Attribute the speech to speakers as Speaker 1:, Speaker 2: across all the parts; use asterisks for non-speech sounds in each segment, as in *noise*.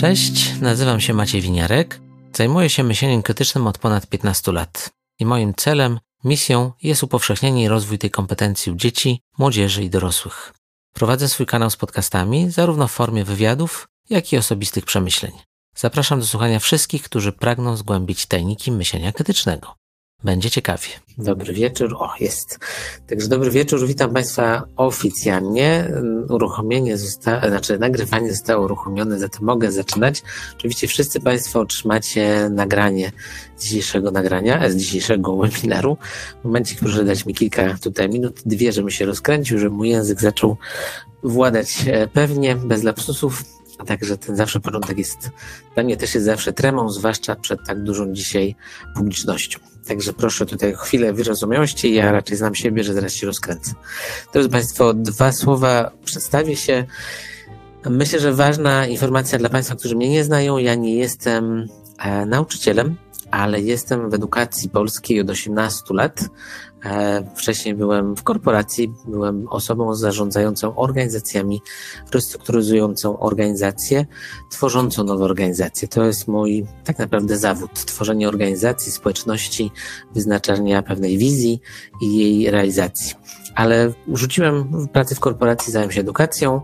Speaker 1: Cześć, nazywam się Maciej Winiarek. Zajmuję się myśleniem krytycznym od ponad 15 lat. I moim celem, misją jest upowszechnienie i rozwój tej kompetencji u dzieci, młodzieży i dorosłych. Prowadzę swój kanał z podcastami, zarówno w formie wywiadów, jak i osobistych przemyśleń. Zapraszam do słuchania wszystkich, którzy pragną zgłębić tajniki myślenia krytycznego. Będzie ciekawie.
Speaker 2: Dobry wieczór. O, jest. Także dobry wieczór. Witam Państwa oficjalnie. Uruchomienie zostało, znaczy nagrywanie zostało uruchomione, zatem mogę zaczynać. Oczywiście wszyscy Państwo otrzymacie nagranie dzisiejszego nagrania, z dzisiejszego webinaru. W momencie, proszę dać mi kilka tutaj minut, dwie, żebym się rozkręcił, żeby mój język zaczął władać e, pewnie, bez lapsusów. Także ten zawsze początek jest, dla mnie też jest zawsze tremą, zwłaszcza przed tak dużą dzisiaj publicznością. Także proszę tutaj chwilę wyrozumiałości. Ja raczej znam siebie, że zaraz się rozkręcę. Drodzy Państwo, dwa słowa przedstawię się. Myślę, że ważna informacja dla Państwa, którzy mnie nie znają. Ja nie jestem e, nauczycielem, ale jestem w edukacji polskiej od 18 lat. E, wcześniej byłem w korporacji, byłem osobą zarządzającą organizacjami, restrukturyzującą organizacje, tworzącą nowe organizacje. To jest mój tak naprawdę zawód. Tworzenie organizacji, społeczności, wyznaczania pewnej wizji i jej realizacji. Ale rzuciłem pracę w korporacji, zająłem się edukacją,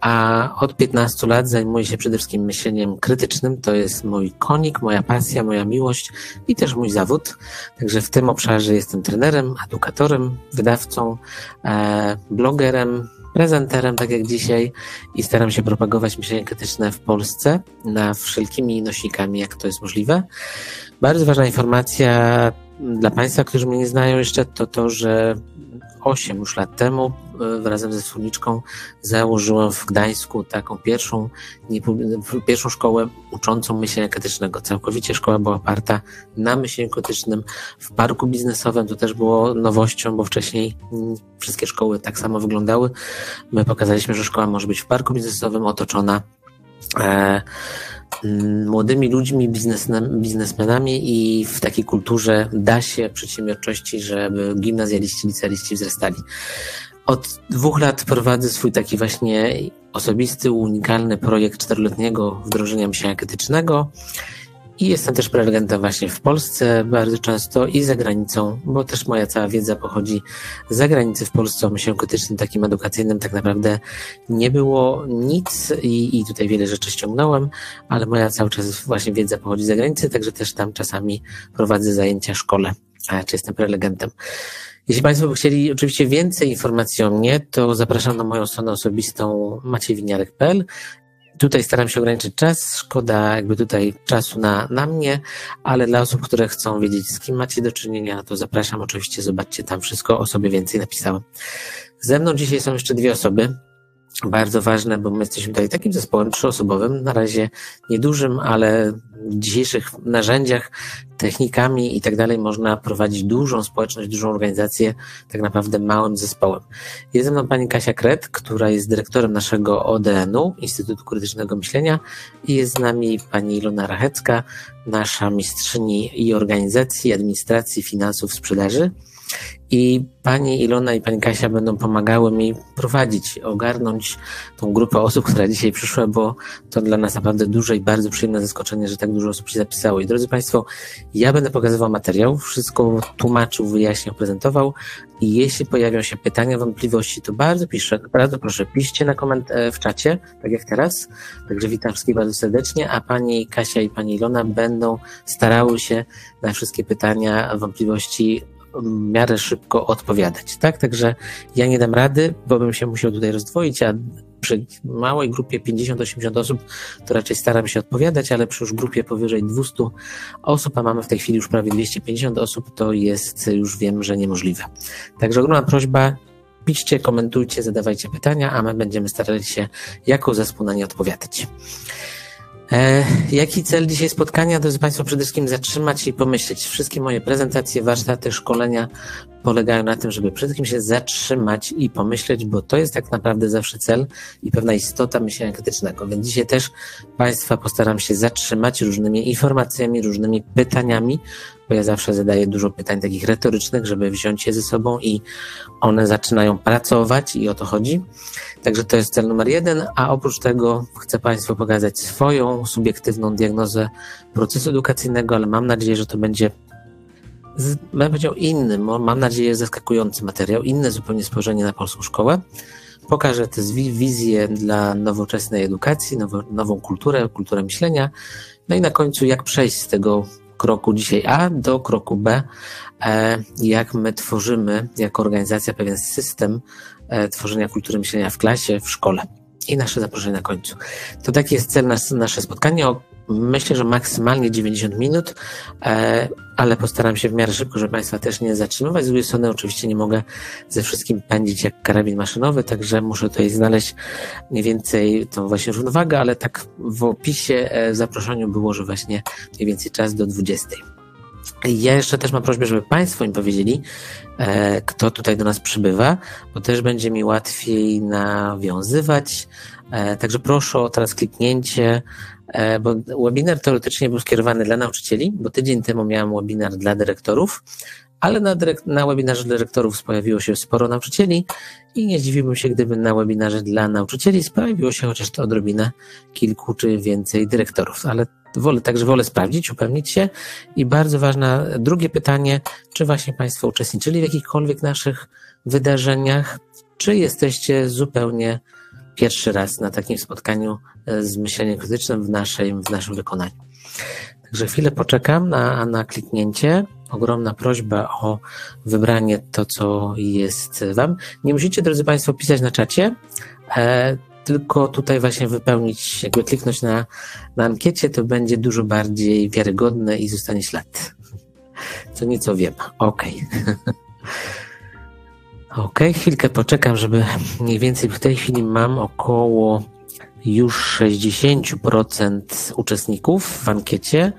Speaker 2: a od 15 lat zajmuję się przede wszystkim myśleniem krytycznym. To jest mój konik, moja pasja, moja miłość i też mój zawód. Także w tym obszarze jestem trenerem, edukatorem, wydawcą, e, blogerem, prezenterem, tak jak dzisiaj, i staram się propagować myślenie krytyczne w Polsce na wszelkimi nośnikami, jak to jest możliwe. Bardzo ważna informacja dla Państwa, którzy mnie nie znają jeszcze, to to, że 8 już lat temu e, razem ze wspólniczką założyłem w Gdańsku taką pierwszą, pierwszą szkołę uczącą myślenia krytycznego. Całkowicie szkoła była oparta na myśleniu krytycznym. W parku biznesowym to też było nowością, bo wcześniej mm, wszystkie szkoły tak samo wyglądały. My pokazaliśmy, że szkoła może być w parku biznesowym otoczona młodymi ludźmi, biznesmenami i w takiej kulturze da się przedsiębiorczości, żeby gimnazjaliści, licealiści wzrastali. Od dwóch lat prowadzę swój taki właśnie osobisty, unikalny projekt czteroletniego wdrożenia myślenia krytycznego i jestem też prelegentem właśnie w Polsce bardzo często i za granicą, bo też moja cała wiedza pochodzi z zagranicy. W Polsce o myśleniu krytycznym, takim edukacyjnym tak naprawdę nie było nic i, i tutaj wiele rzeczy ściągnąłem, ale moja cały czas właśnie wiedza pochodzi z zagranicy, także też tam czasami prowadzę zajęcia w szkole, czy jestem prelegentem. Jeśli Państwo by chcieli oczywiście więcej informacji o mnie, to zapraszam na moją stronę osobistą maciejwiniarek.pl Tutaj staram się ograniczyć czas, szkoda jakby tutaj czasu na, na mnie, ale dla osób, które chcą wiedzieć, z kim macie do czynienia, to zapraszam. Oczywiście, zobaczcie tam wszystko, o sobie więcej napisałem. Ze mną dzisiaj są jeszcze dwie osoby, bardzo ważne, bo my jesteśmy tutaj takim zespołem trzyosobowym, na razie niedużym, ale w dzisiejszych narzędziach, technikami i tak dalej można prowadzić dużą społeczność, dużą organizację tak naprawdę małym zespołem. Jest ze mną pani Kasia Kret, która jest dyrektorem naszego ODN-u, Instytutu Krytycznego Myślenia i jest z nami pani Ilona Rachecka, nasza mistrzyni i organizacji, administracji, finansów, sprzedaży. I pani Ilona i pani Kasia będą pomagały mi prowadzić, ogarnąć tą grupę osób, która dzisiaj przyszła, bo to dla nas naprawdę duże i bardzo przyjemne zaskoczenie, że tak dużo osób się zapisało. I drodzy Państwo, ja będę pokazywał materiał, wszystko tłumaczył, wyjaśniał, prezentował i jeśli pojawią się pytania, wątpliwości, to bardzo piszę, bardzo proszę, piszcie na koment e, w czacie, tak jak teraz. Także witam wszystkich bardzo serdecznie, a pani Kasia i pani Ilona będą starały się na wszystkie pytania, wątpliwości miarę szybko odpowiadać, tak? Także ja nie dam rady, bo bym się musiał tutaj rozdwoić, a przy małej grupie 50-80 osób to raczej staram się odpowiadać, ale przy już grupie powyżej 200 osób, a mamy w tej chwili już prawie 250 osób, to jest już wiem, że niemożliwe. Także ogromna prośba, piszcie, komentujcie, zadawajcie pytania, a my będziemy starali się jako zespół na nie odpowiadać. E, jaki cel dzisiaj spotkania? Drodzy Państwo, przede wszystkim zatrzymać i pomyśleć. Wszystkie moje prezentacje, warsztaty, szkolenia polegają na tym, żeby przede wszystkim się zatrzymać i pomyśleć, bo to jest tak naprawdę zawsze cel i pewna istota myślenia krytycznego. Więc dzisiaj też Państwa postaram się zatrzymać różnymi informacjami, różnymi pytaniami, bo ja zawsze zadaję dużo pytań takich retorycznych, żeby wziąć je ze sobą i one zaczynają pracować i o to chodzi. Także to jest cel numer jeden, a oprócz tego chcę Państwu pokazać swoją subiektywną diagnozę procesu edukacyjnego, ale mam nadzieję, że to będzie bym powiedział inny, mam nadzieję zaskakujący materiał, inne zupełnie spojrzenie na polską szkołę. Pokażę te wizje dla nowoczesnej edukacji, nowo, nową kulturę, kulturę myślenia. No i na końcu, jak przejść z tego kroku dzisiaj A do kroku B, e, jak my tworzymy jako organizacja pewien system e, tworzenia kultury myślenia w klasie, w szkole. I nasze zaproszenie na końcu. To taki jest cel nas, nasze spotkanie. Myślę, że maksymalnie 90 minut, e, ale postaram się w miarę szybko, żeby Państwa też nie zatrzymywać. Z drugiej strony oczywiście nie mogę ze wszystkim pędzić jak karabin maszynowy, także muszę tutaj znaleźć mniej więcej tą właśnie równowagę, ale tak w opisie e, w zaproszeniu było, że właśnie mniej więcej czas do 20. Ja jeszcze też mam prośbę, żeby Państwo mi powiedzieli, e, kto tutaj do nas przybywa, bo też będzie mi łatwiej nawiązywać. Także proszę o teraz kliknięcie bo webinar teoretycznie był skierowany dla nauczycieli, bo tydzień temu miałem webinar dla dyrektorów, ale na, dyrek- na webinarze dyrektorów pojawiło się sporo nauczycieli i nie zdziwiłbym się, gdyby na webinarze dla nauczycieli pojawiło się chociaż to odrobinę kilku czy więcej dyrektorów, ale wolę, także wolę sprawdzić, upewnić się. I bardzo ważne drugie pytanie, czy właśnie Państwo uczestniczyli w jakichkolwiek naszych wydarzeniach, czy jesteście zupełnie pierwszy raz na takim spotkaniu e, z myśleniem krytycznym w, naszej, w naszym wykonaniu. Także chwilę poczekam na, na kliknięcie. Ogromna prośba o wybranie to, co jest Wam. Nie musicie, drodzy Państwo, pisać na czacie, e, tylko tutaj właśnie wypełnić, jakby kliknąć na, na ankiecie, to będzie dużo bardziej wiarygodne i zostanie ślad. Co nieco wiem. Okej. Okay. *laughs* Ok, chwilkę poczekam, żeby mniej więcej w tej chwili mam około już 60% uczestników w ankiecie.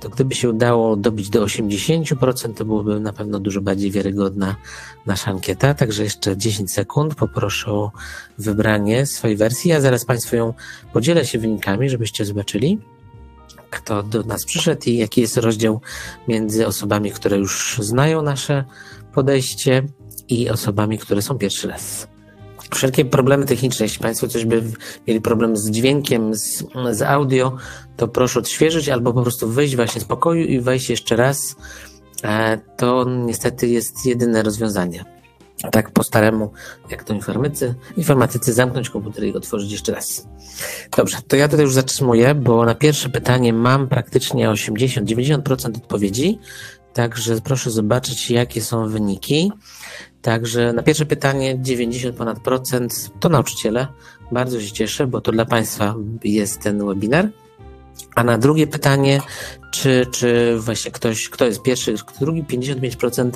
Speaker 2: To gdyby się udało dobić do 80%, to byłoby na pewno dużo bardziej wiarygodna nasza ankieta. Także jeszcze 10 sekund poproszę o wybranie swojej wersji. Ja zaraz Państwu ją podzielę się wynikami, żebyście zobaczyli, kto do nas przyszedł i jaki jest rozdział między osobami, które już znają nasze podejście i osobami, które są pierwszy raz. Wszelkie problemy techniczne, jeśli Państwo coś by mieli problem z dźwiękiem, z, z audio, to proszę odświeżyć albo po prostu wyjść właśnie z pokoju i wejść jeszcze raz. E, to niestety jest jedyne rozwiązanie. Tak po staremu, jak to informatycy, informatycy, zamknąć komputer i otworzyć jeszcze raz. Dobrze, to ja tutaj już zatrzymuję, bo na pierwsze pytanie mam praktycznie 80-90% odpowiedzi, także proszę zobaczyć, jakie są wyniki. Także na pierwsze pytanie 90 ponad procent to nauczyciele. Bardzo się cieszę, bo to dla Państwa jest ten webinar. A na drugie pytanie, czy, czy właśnie ktoś, kto jest pierwszy, drugi, 55%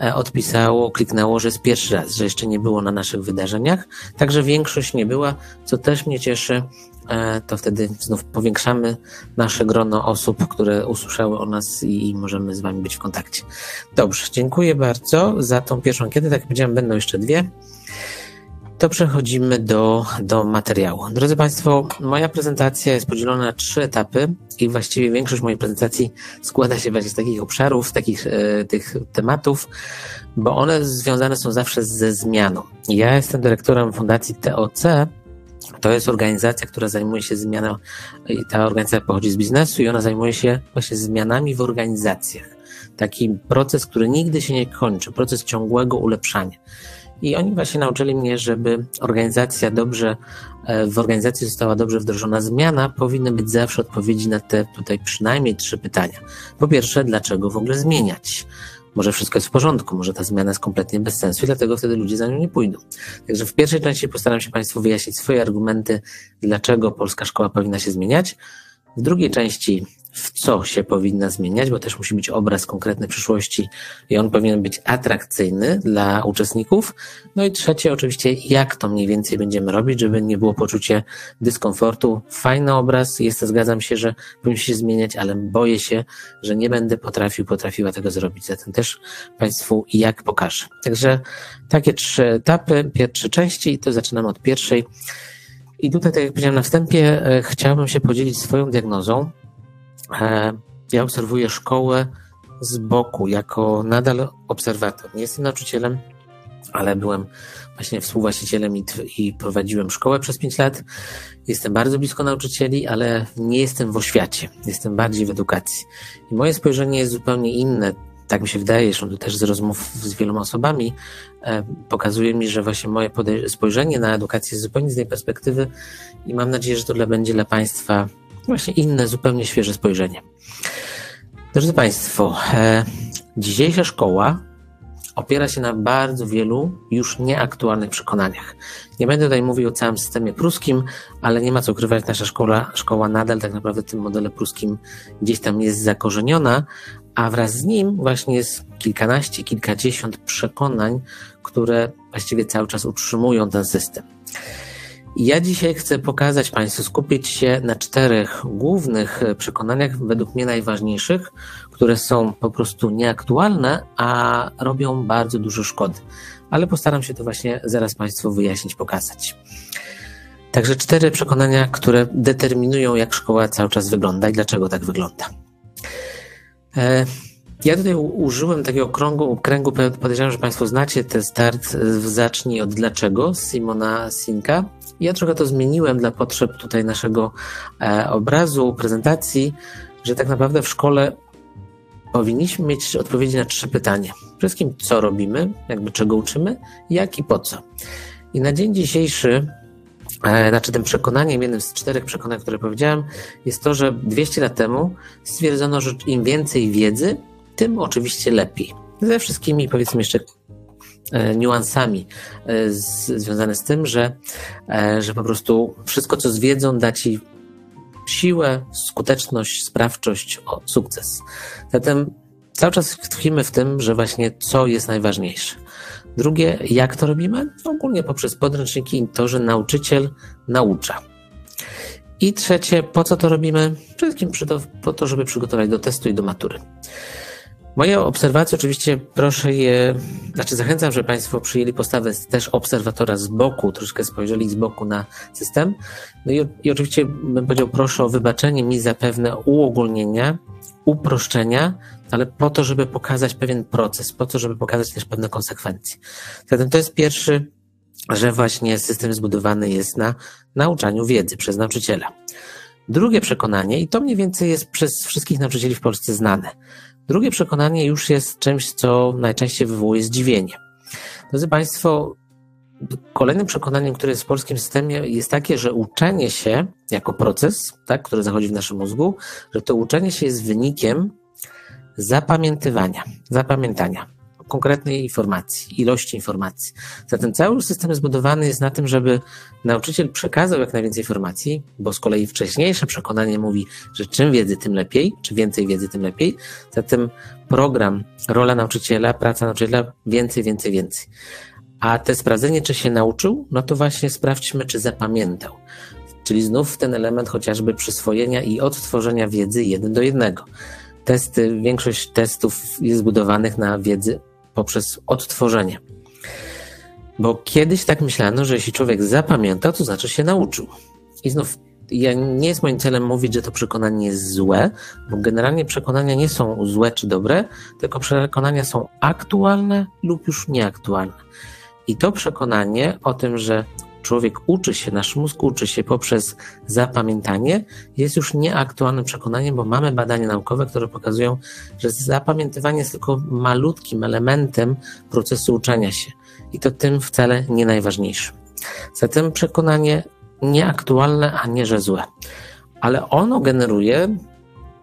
Speaker 2: e, odpisało, kliknęło, że jest pierwszy raz, że jeszcze nie było na naszych wydarzeniach. Także większość nie była, co też mnie cieszy. E, to wtedy znów powiększamy nasze grono osób, które usłyszały o nas i, i możemy z Wami być w kontakcie. Dobrze, dziękuję bardzo za tą pierwszą ankietę. Tak jak powiedziałem, będą jeszcze dwie. To przechodzimy do, do materiału. Drodzy Państwo, moja prezentacja jest podzielona na trzy etapy i właściwie większość mojej prezentacji składa się właśnie z takich obszarów, z takich e, tych tematów, bo one związane są zawsze ze zmianą. Ja jestem dyrektorem Fundacji TOC, to jest organizacja, która zajmuje się zmianą, i ta organizacja pochodzi z biznesu i ona zajmuje się właśnie zmianami w organizacjach. Taki proces, który nigdy się nie kończy, proces ciągłego ulepszania. I oni właśnie nauczyli mnie, żeby organizacja dobrze, e, w organizacji została dobrze wdrożona zmiana, powinny być zawsze odpowiedzi na te tutaj przynajmniej trzy pytania. Po pierwsze, dlaczego w ogóle zmieniać? Może wszystko jest w porządku, może ta zmiana jest kompletnie bez sensu i dlatego wtedy ludzie za nią nie pójdą. Także w pierwszej części postaram się Państwu wyjaśnić swoje argumenty, dlaczego polska szkoła powinna się zmieniać. W drugiej części w co się powinna zmieniać, bo też musi być obraz konkretny przyszłości i on powinien być atrakcyjny dla uczestników. No i trzecie, oczywiście, jak to mniej więcej będziemy robić, żeby nie było poczucie dyskomfortu. Fajny obraz, jest, zgadzam się, że powinien się zmieniać, ale boję się, że nie będę potrafił, potrafiła tego zrobić. Zatem też Państwu jak pokażę. Także takie trzy etapy, pierwsze części, i to zaczynamy od pierwszej. I tutaj, tak jak powiedziałem na wstępie, e, chciałbym się podzielić swoją diagnozą. E, ja obserwuję szkołę z boku, jako nadal obserwator. Nie jestem nauczycielem, ale byłem właśnie współwłaścicielem i, i prowadziłem szkołę przez pięć lat. Jestem bardzo blisko nauczycieli, ale nie jestem w oświacie. Jestem bardziej w edukacji. I moje spojrzenie jest zupełnie inne. Tak mi się wydaje, zresztą też z rozmów z wieloma osobami, e, pokazuje mi, że właśnie moje spojrzenie na edukację jest zupełnie z tej perspektywy i mam nadzieję, że to dla, będzie dla Państwa właśnie inne, zupełnie świeże spojrzenie. Drodzy Państwo, e, dzisiejsza szkoła opiera się na bardzo wielu już nieaktualnych przekonaniach. Nie będę tutaj mówił o całym systemie pruskim, ale nie ma co ukrywać, nasza szkoła, szkoła nadal tak naprawdę w tym modele pruskim gdzieś tam jest zakorzeniona, a wraz z nim właśnie jest kilkanaście, kilkadziesiąt przekonań, które właściwie cały czas utrzymują ten system. Ja dzisiaj chcę pokazać Państwu, skupić się na czterech głównych przekonaniach, według mnie najważniejszych, które są po prostu nieaktualne, a robią bardzo dużo szkody. Ale postaram się to właśnie zaraz Państwu wyjaśnić, pokazać. Także cztery przekonania, które determinują, jak szkoła cały czas wygląda i dlaczego tak wygląda. E, ja tutaj użyłem takiego kręgu, kręgu podejrzewam, że Państwo znacie ten start Zacznij od dlaczego Simona Sinka. Ja trochę to zmieniłem dla potrzeb tutaj naszego e, obrazu, prezentacji, że tak naprawdę w szkole powinniśmy mieć odpowiedzi na trzy pytania. Przede wszystkim, co robimy, jakby czego uczymy, jak i po co. I na dzień dzisiejszy, e, znaczy tym przekonaniem, jednym z czterech przekonań, które powiedziałem, jest to, że 200 lat temu stwierdzono, że im więcej wiedzy, tym oczywiście lepiej. Ze wszystkimi, powiedzmy jeszcze, e, niuansami e, z, związane z tym, że, e, że po prostu wszystko, co z wiedzą, da ci siłę, skuteczność, sprawczość, o, sukces. Zatem cały czas tkwimy w tym, że właśnie co jest najważniejsze. Drugie, jak to robimy? Ogólnie poprzez podręczniki i to, że nauczyciel naucza. I trzecie, po co to robimy? Przede wszystkim po to, żeby przygotować do testu i do matury. Moje obserwacje oczywiście proszę je, znaczy zachęcam, żeby Państwo przyjęli postawę też obserwatora z boku, troszkę spojrzeli z boku na system. No i, i oczywiście bym powiedział, proszę o wybaczenie mi za pewne uogólnienia, uproszczenia, ale po to, żeby pokazać pewien proces, po to, żeby pokazać też pewne konsekwencje. Zatem to jest pierwszy, że właśnie system zbudowany jest na nauczaniu wiedzy przez nauczyciela. Drugie przekonanie, i to mniej więcej jest przez wszystkich nauczycieli w Polsce znane, Drugie przekonanie już jest czymś, co najczęściej wywołuje zdziwienie. Drodzy Państwo, kolejnym przekonaniem, które jest w polskim systemie, jest takie, że uczenie się jako proces, tak, który zachodzi w naszym mózgu, że to uczenie się jest wynikiem zapamiętywania, zapamiętania konkretnej informacji, ilości informacji. Zatem cały system zbudowany jest na tym, żeby nauczyciel przekazał jak najwięcej informacji, bo z kolei wcześniejsze przekonanie mówi, że czym wiedzy, tym lepiej, czy więcej wiedzy, tym lepiej. Zatem program, rola nauczyciela, praca nauczyciela, więcej, więcej, więcej. A te sprawdzenie, czy się nauczył, no to właśnie sprawdźmy, czy zapamiętał. Czyli znów ten element chociażby przyswojenia i odtworzenia wiedzy jeden do jednego. Testy, większość testów jest zbudowanych na wiedzy poprzez odtworzenie. Bo kiedyś tak myślano, że jeśli człowiek zapamięta, to znaczy się nauczył. I znów ja nie jest moim celem mówić, że to przekonanie jest złe, bo generalnie przekonania nie są złe czy dobre, tylko przekonania są aktualne lub już nieaktualne. I to przekonanie o tym, że człowiek uczy się, nasz mózg uczy się poprzez zapamiętanie, jest już nieaktualnym przekonaniem, bo mamy badania naukowe, które pokazują, że zapamiętywanie jest tylko malutkim elementem procesu uczenia się i to tym wcale nie najważniejszym. Zatem przekonanie nieaktualne, a nie że złe. Ale ono generuje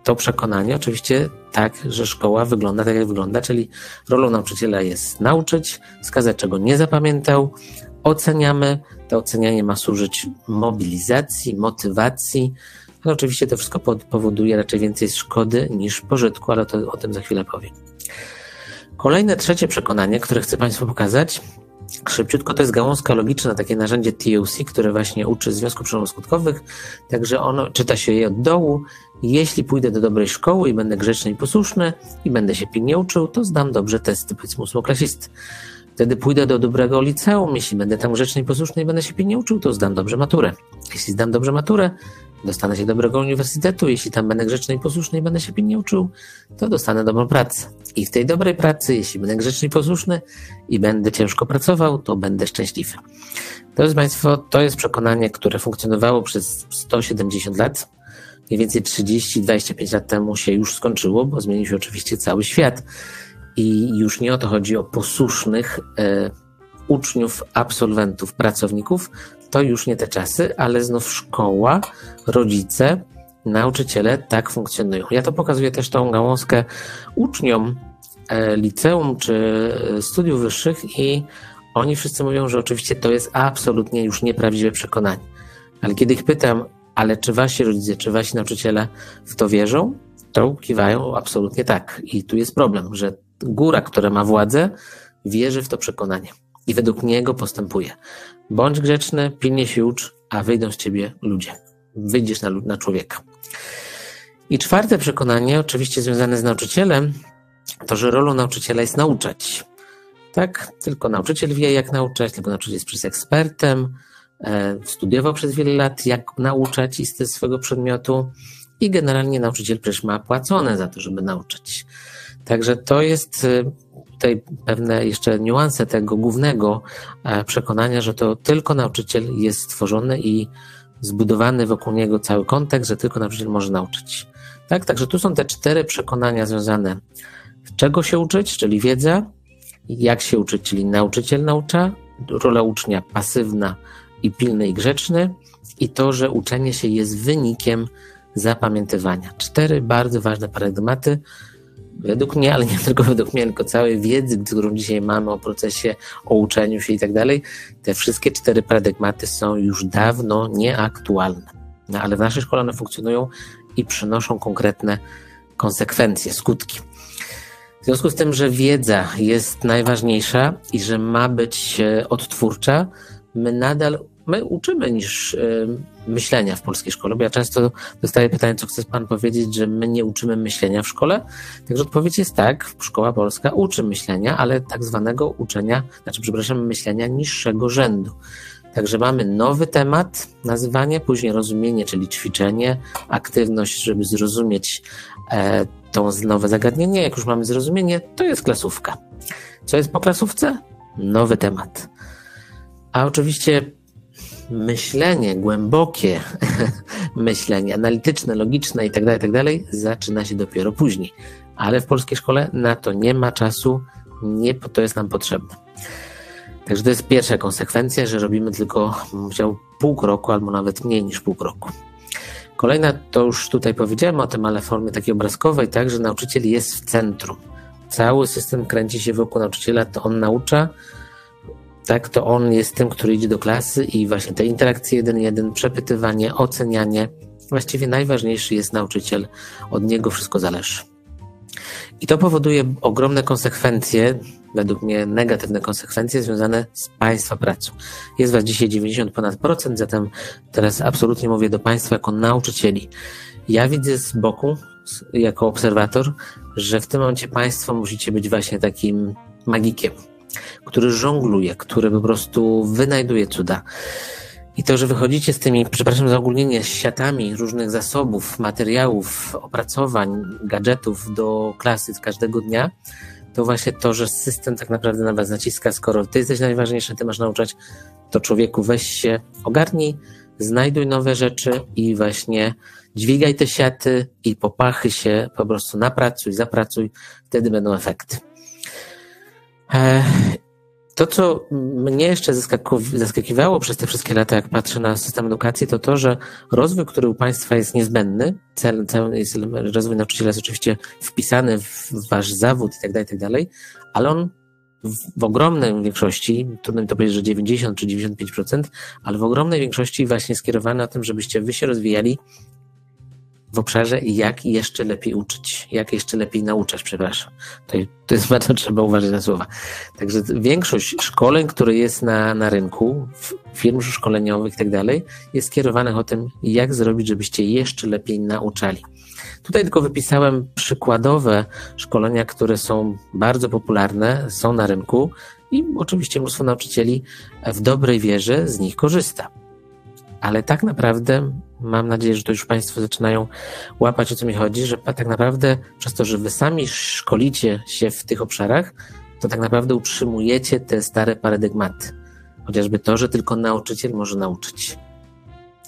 Speaker 2: to przekonanie, oczywiście tak, że szkoła wygląda tak, jak wygląda, czyli rolą nauczyciela jest nauczyć, wskazać, czego nie zapamiętał, oceniamy. To ocenianie ma służyć mobilizacji, motywacji, ale oczywiście to wszystko powoduje raczej więcej szkody niż pożytku, ale to o tym za chwilę powiem. Kolejne, trzecie przekonanie, które chcę Państwu pokazać, Szybciutko to jest gałązka logiczna, takie narzędzie TUC, które właśnie uczy związków przyczynowo-skutkowych, także ono czyta się je od dołu. Jeśli pójdę do dobrej szkoły i będę grzeczny i posłuszny i będę się pilnie uczył, to zdam dobrze testy, powiedzmy ósmoklasisty. Wtedy pójdę do dobrego liceum, jeśli będę tam grzeczny i posłuszny i będę się pilnie uczył, to zdam dobrze maturę. Jeśli zdam dobrze maturę, dostanę się do dobrego uniwersytetu, jeśli tam będę grzeczny i posłuszny i będę się pilnie uczył, to dostanę dobrą pracę. I w tej dobrej pracy, jeśli będę grzeczny i posłuszny i będę ciężko pracował, to będę szczęśliwy. Drodzy Państwo, to jest przekonanie, które funkcjonowało przez 170 lat. Mniej więcej 30-25 lat temu się już skończyło, bo zmienił się oczywiście cały świat. I już nie o to chodzi o posłusznych e, uczniów, absolwentów, pracowników, to już nie te czasy, ale znów szkoła, rodzice, nauczyciele tak funkcjonują. Ja to pokazuję też tą gałązkę uczniom e, liceum czy e, studiów wyższych i oni wszyscy mówią, że oczywiście to jest absolutnie już nieprawdziwe przekonanie. Ale kiedy ich pytam, ale czy wasi rodzice, czy wasi nauczyciele w to wierzą, to kiwają absolutnie tak. I tu jest problem, że góra, która ma władzę, wierzy w to przekonanie i według niego postępuje. Bądź grzeczny, pilnie się ucz, a wyjdą z ciebie ludzie. Wyjdziesz na, na człowieka. I czwarte przekonanie, oczywiście związane z nauczycielem, to, że rolą nauczyciela jest nauczać. Tak? Tylko nauczyciel wie, jak nauczać, tylko nauczyciel jest przez ekspertem, e, studiował przez wiele lat, jak nauczać i z swojego przedmiotu i generalnie nauczyciel przecież ma płacone za to, żeby nauczać. Także to jest e, tutaj pewne jeszcze niuanse tego głównego e, przekonania, że to tylko nauczyciel jest stworzony i zbudowany wokół niego cały kontekst, że tylko nauczyciel może nauczyć. Tak, także tu są te cztery przekonania związane czego się uczyć, czyli wiedza, jak się uczyć, czyli nauczyciel naucza, rola ucznia pasywna i pilny i grzeczny i to, że uczenie się jest wynikiem zapamiętywania. Cztery bardzo ważne paradygmaty, według mnie, ale nie *laughs* tylko według mnie, tylko całej wiedzy, którą dzisiaj mamy o procesie, o uczeniu się i tak dalej, te wszystkie cztery paradygmaty są już dawno nieaktualne. No, ale w naszej szkole one funkcjonują i przynoszą konkretne konsekwencje, skutki. W związku z tym, że wiedza jest najważniejsza i że ma być e, odtwórcza, my nadal my uczymy niż y, myślenia w polskiej szkole, bo ja często dostaję pytanie, co chce pan powiedzieć, że my nie uczymy myślenia w szkole? Także odpowiedź jest tak, szkoła polska uczy myślenia, ale tak zwanego uczenia, znaczy przepraszam, myślenia niższego rzędu. Także mamy nowy temat, nazywanie, później rozumienie, czyli ćwiczenie, aktywność, żeby zrozumieć e, to nowe zagadnienie. Jak już mamy zrozumienie, to jest klasówka. Co jest po klasówce? Nowy temat. A oczywiście myślenie, głębokie *laughs* myślenie, analityczne, logiczne itd., tak itd., tak zaczyna się dopiero później. Ale w polskiej szkole na to nie ma czasu, nie to jest nam potrzebne. Także to jest pierwsza konsekwencja, że robimy tylko musiał pół kroku albo nawet mniej niż pół kroku. Kolejna, to już tutaj powiedziałem o tym, ale w formie takiej obrazkowej, tak, że nauczyciel jest w centrum. Cały system kręci się wokół nauczyciela, to on naucza, tak, to on jest tym, który idzie do klasy i właśnie te interakcje jeden jeden, przepytywanie, ocenianie. Właściwie najważniejszy jest nauczyciel, od niego wszystko zależy. I to powoduje ogromne konsekwencje, według mnie negatywne konsekwencje związane z Państwa pracą. Jest Was dzisiaj 90 ponad procent, zatem teraz absolutnie mówię do Państwa jako nauczycieli. Ja widzę z boku, jako obserwator, że w tym momencie Państwo musicie być właśnie takim magikiem, który żongluje, który po prostu wynajduje cuda. I to, że wychodzicie z tymi, przepraszam za ogólnienie, siatami różnych zasobów, materiałów, opracowań, gadżetów do klasy każdego dnia, to właśnie to, że system tak naprawdę na was naciska, skoro ty jesteś najważniejszy, ty masz nauczać, to człowieku weź się, ogarnij, znajduj nowe rzeczy i właśnie dźwigaj te siaty i popachy się, po prostu napracuj, zapracuj, wtedy będą efekty. E, to, co mnie jeszcze zaskakiwało przez te wszystkie lata, jak patrzę na system edukacji, to to, że rozwój, który u Państwa jest niezbędny, cel, cel jest, rozwój nauczyciela jest oczywiście wpisany w Wasz zawód i tak dalej, tak dalej, ale on w, w ogromnej większości, trudno mi to powiedzieć, że 90 czy 95%, ale w ogromnej większości właśnie skierowany na tym, żebyście Wy się rozwijali w obszarze jak jeszcze lepiej uczyć, jak jeszcze lepiej nauczać, przepraszam. To, to jest *laughs* bardzo trzeba uważać na słowa. Także większość szkoleń, które jest na, na rynku, firm szkoleniowych i tak dalej, jest skierowanych o tym, jak zrobić, żebyście jeszcze lepiej nauczali. Tutaj tylko wypisałem przykładowe szkolenia, które są bardzo popularne, są na rynku i oczywiście mnóstwo nauczycieli w dobrej wierze z nich korzysta. Ale tak naprawdę mam nadzieję, że to już Państwo zaczynają łapać o co mi chodzi, że tak naprawdę przez to, że Wy sami szkolicie się w tych obszarach, to tak naprawdę utrzymujecie te stare paradygmaty. Chociażby to, że tylko nauczyciel może nauczyć.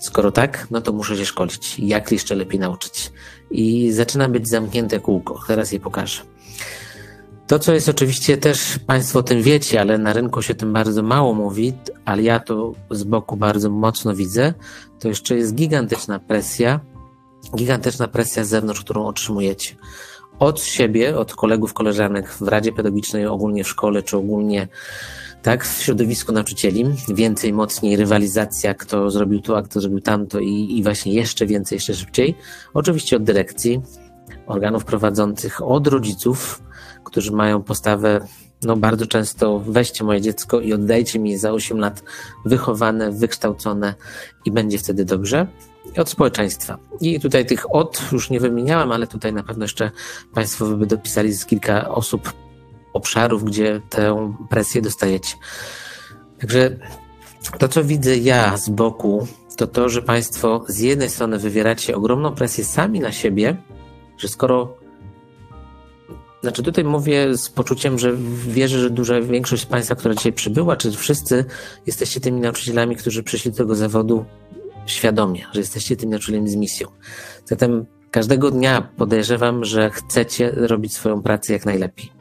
Speaker 2: Skoro tak, no to muszę się szkolić. Jak jeszcze lepiej nauczyć? I zaczyna być zamknięte kółko. Teraz je pokażę. To, co jest oczywiście też, Państwo o tym wiecie, ale na rynku się tym bardzo mało mówi, ale ja to z boku bardzo mocno widzę, to jeszcze jest gigantyczna presja, gigantyczna presja z zewnątrz, którą otrzymujecie. Od siebie, od kolegów, koleżanek w Radzie Pedagogicznej, ogólnie w szkole, czy ogólnie tak, w środowisku nauczycieli, więcej, mocniej, rywalizacja, kto zrobił to, a kto zrobił tamto i, i właśnie jeszcze więcej, jeszcze szybciej. Oczywiście od dyrekcji, organów prowadzących, od rodziców, którzy mają postawę, no bardzo często weźcie moje dziecko i oddajcie mi za 8 lat wychowane, wykształcone i będzie wtedy dobrze. I od społeczeństwa. I tutaj tych od już nie wymieniałem, ale tutaj na pewno jeszcze Państwo by dopisali z kilka osób, obszarów, gdzie tę presję dostajecie. Także to, co widzę ja z boku, to to, że Państwo z jednej strony wywieracie ogromną presję sami na siebie, że skoro znaczy tutaj mówię z poczuciem, że wierzę, że duża większość z Państwa, która dzisiaj przybyła, czy wszyscy jesteście tymi nauczycielami, którzy przyszli do tego zawodu świadomie, że jesteście tymi nauczycielami z misją. Zatem każdego dnia podejrzewam, że chcecie robić swoją pracę jak najlepiej.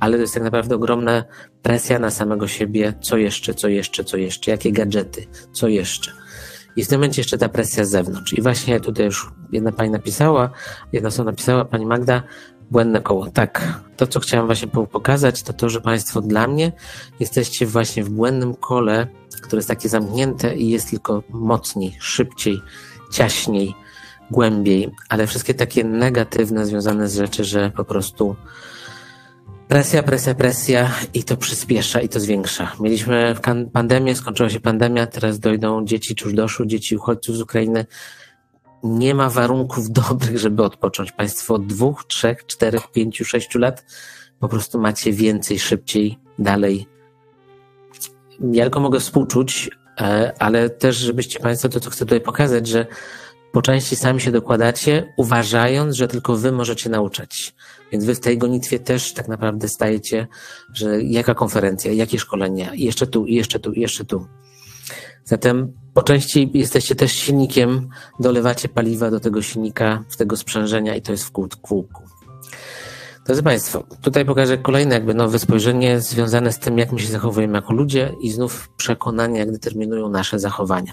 Speaker 2: Ale to jest tak naprawdę ogromna presja na samego siebie, co jeszcze, co jeszcze, co jeszcze, jakie gadżety, co jeszcze. I w tym momencie jeszcze ta presja z zewnątrz. I właśnie tutaj już jedna pani napisała, jedna osoba napisała, pani Magda, Błędne koło. Tak. To, co chciałem właśnie pokazać, to to, że Państwo dla mnie jesteście właśnie w błędnym kole, które jest takie zamknięte i jest tylko mocniej, szybciej, ciaśniej, głębiej, ale wszystkie takie negatywne związane z rzeczy, że po prostu presja, presja, presja i to przyspiesza i to zwiększa. Mieliśmy pandemię, skończyła się pandemia, teraz dojdą dzieci, doszły dzieci uchodźców z Ukrainy, nie ma warunków *laughs* dobrych, żeby odpocząć. Państwo od dwóch, trzech, czterech, pięciu, sześciu lat po prostu macie więcej, szybciej, dalej. Ja tylko mogę współczuć, e, ale też, żebyście Państwo to, co chcę tutaj pokazać, że po części sami się dokładacie, uważając, że tylko Wy możecie nauczać. Więc Wy w tej gonitwie też tak naprawdę stajecie, że jaka konferencja, jakie szkolenia, i jeszcze tu, i jeszcze tu, i jeszcze tu. Zatem po części jesteście też silnikiem, dolewacie paliwa do tego silnika, w tego sprzężenia i to jest w kółku. Drodzy Państwo, tutaj pokażę kolejne jakby nowe spojrzenie związane z tym, jak my się zachowujemy jako ludzie i znów przekonania, jak determinują nasze zachowania.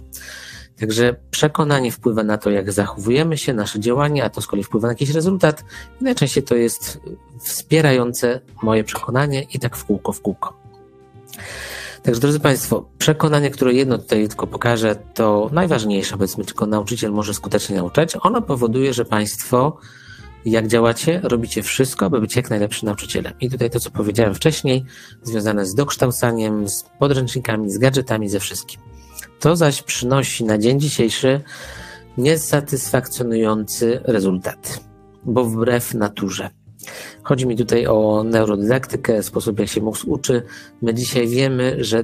Speaker 2: Także przekonanie wpływa na to, jak zachowujemy się, nasze działanie, a to z kolei wpływa na jakiś rezultat i najczęściej to jest wspierające moje przekonanie i tak w kółko, w kółko. Także drodzy Państwo, przekonanie, które jedno tutaj tylko pokażę, to najważniejsze, powiedzmy, tylko nauczyciel może skutecznie nauczać. Ono powoduje, że Państwo, jak działacie, robicie wszystko, aby być jak najlepszym nauczycielem. I tutaj to, co powiedziałem wcześniej, związane z dokształcaniem, z podręcznikami, z gadżetami, ze wszystkim. To zaś przynosi na dzień dzisiejszy niesatysfakcjonujący rezultat, bo wbrew naturze. Chodzi mi tutaj o neurodydaktykę, sposób jak się mózg uczy. My dzisiaj wiemy, że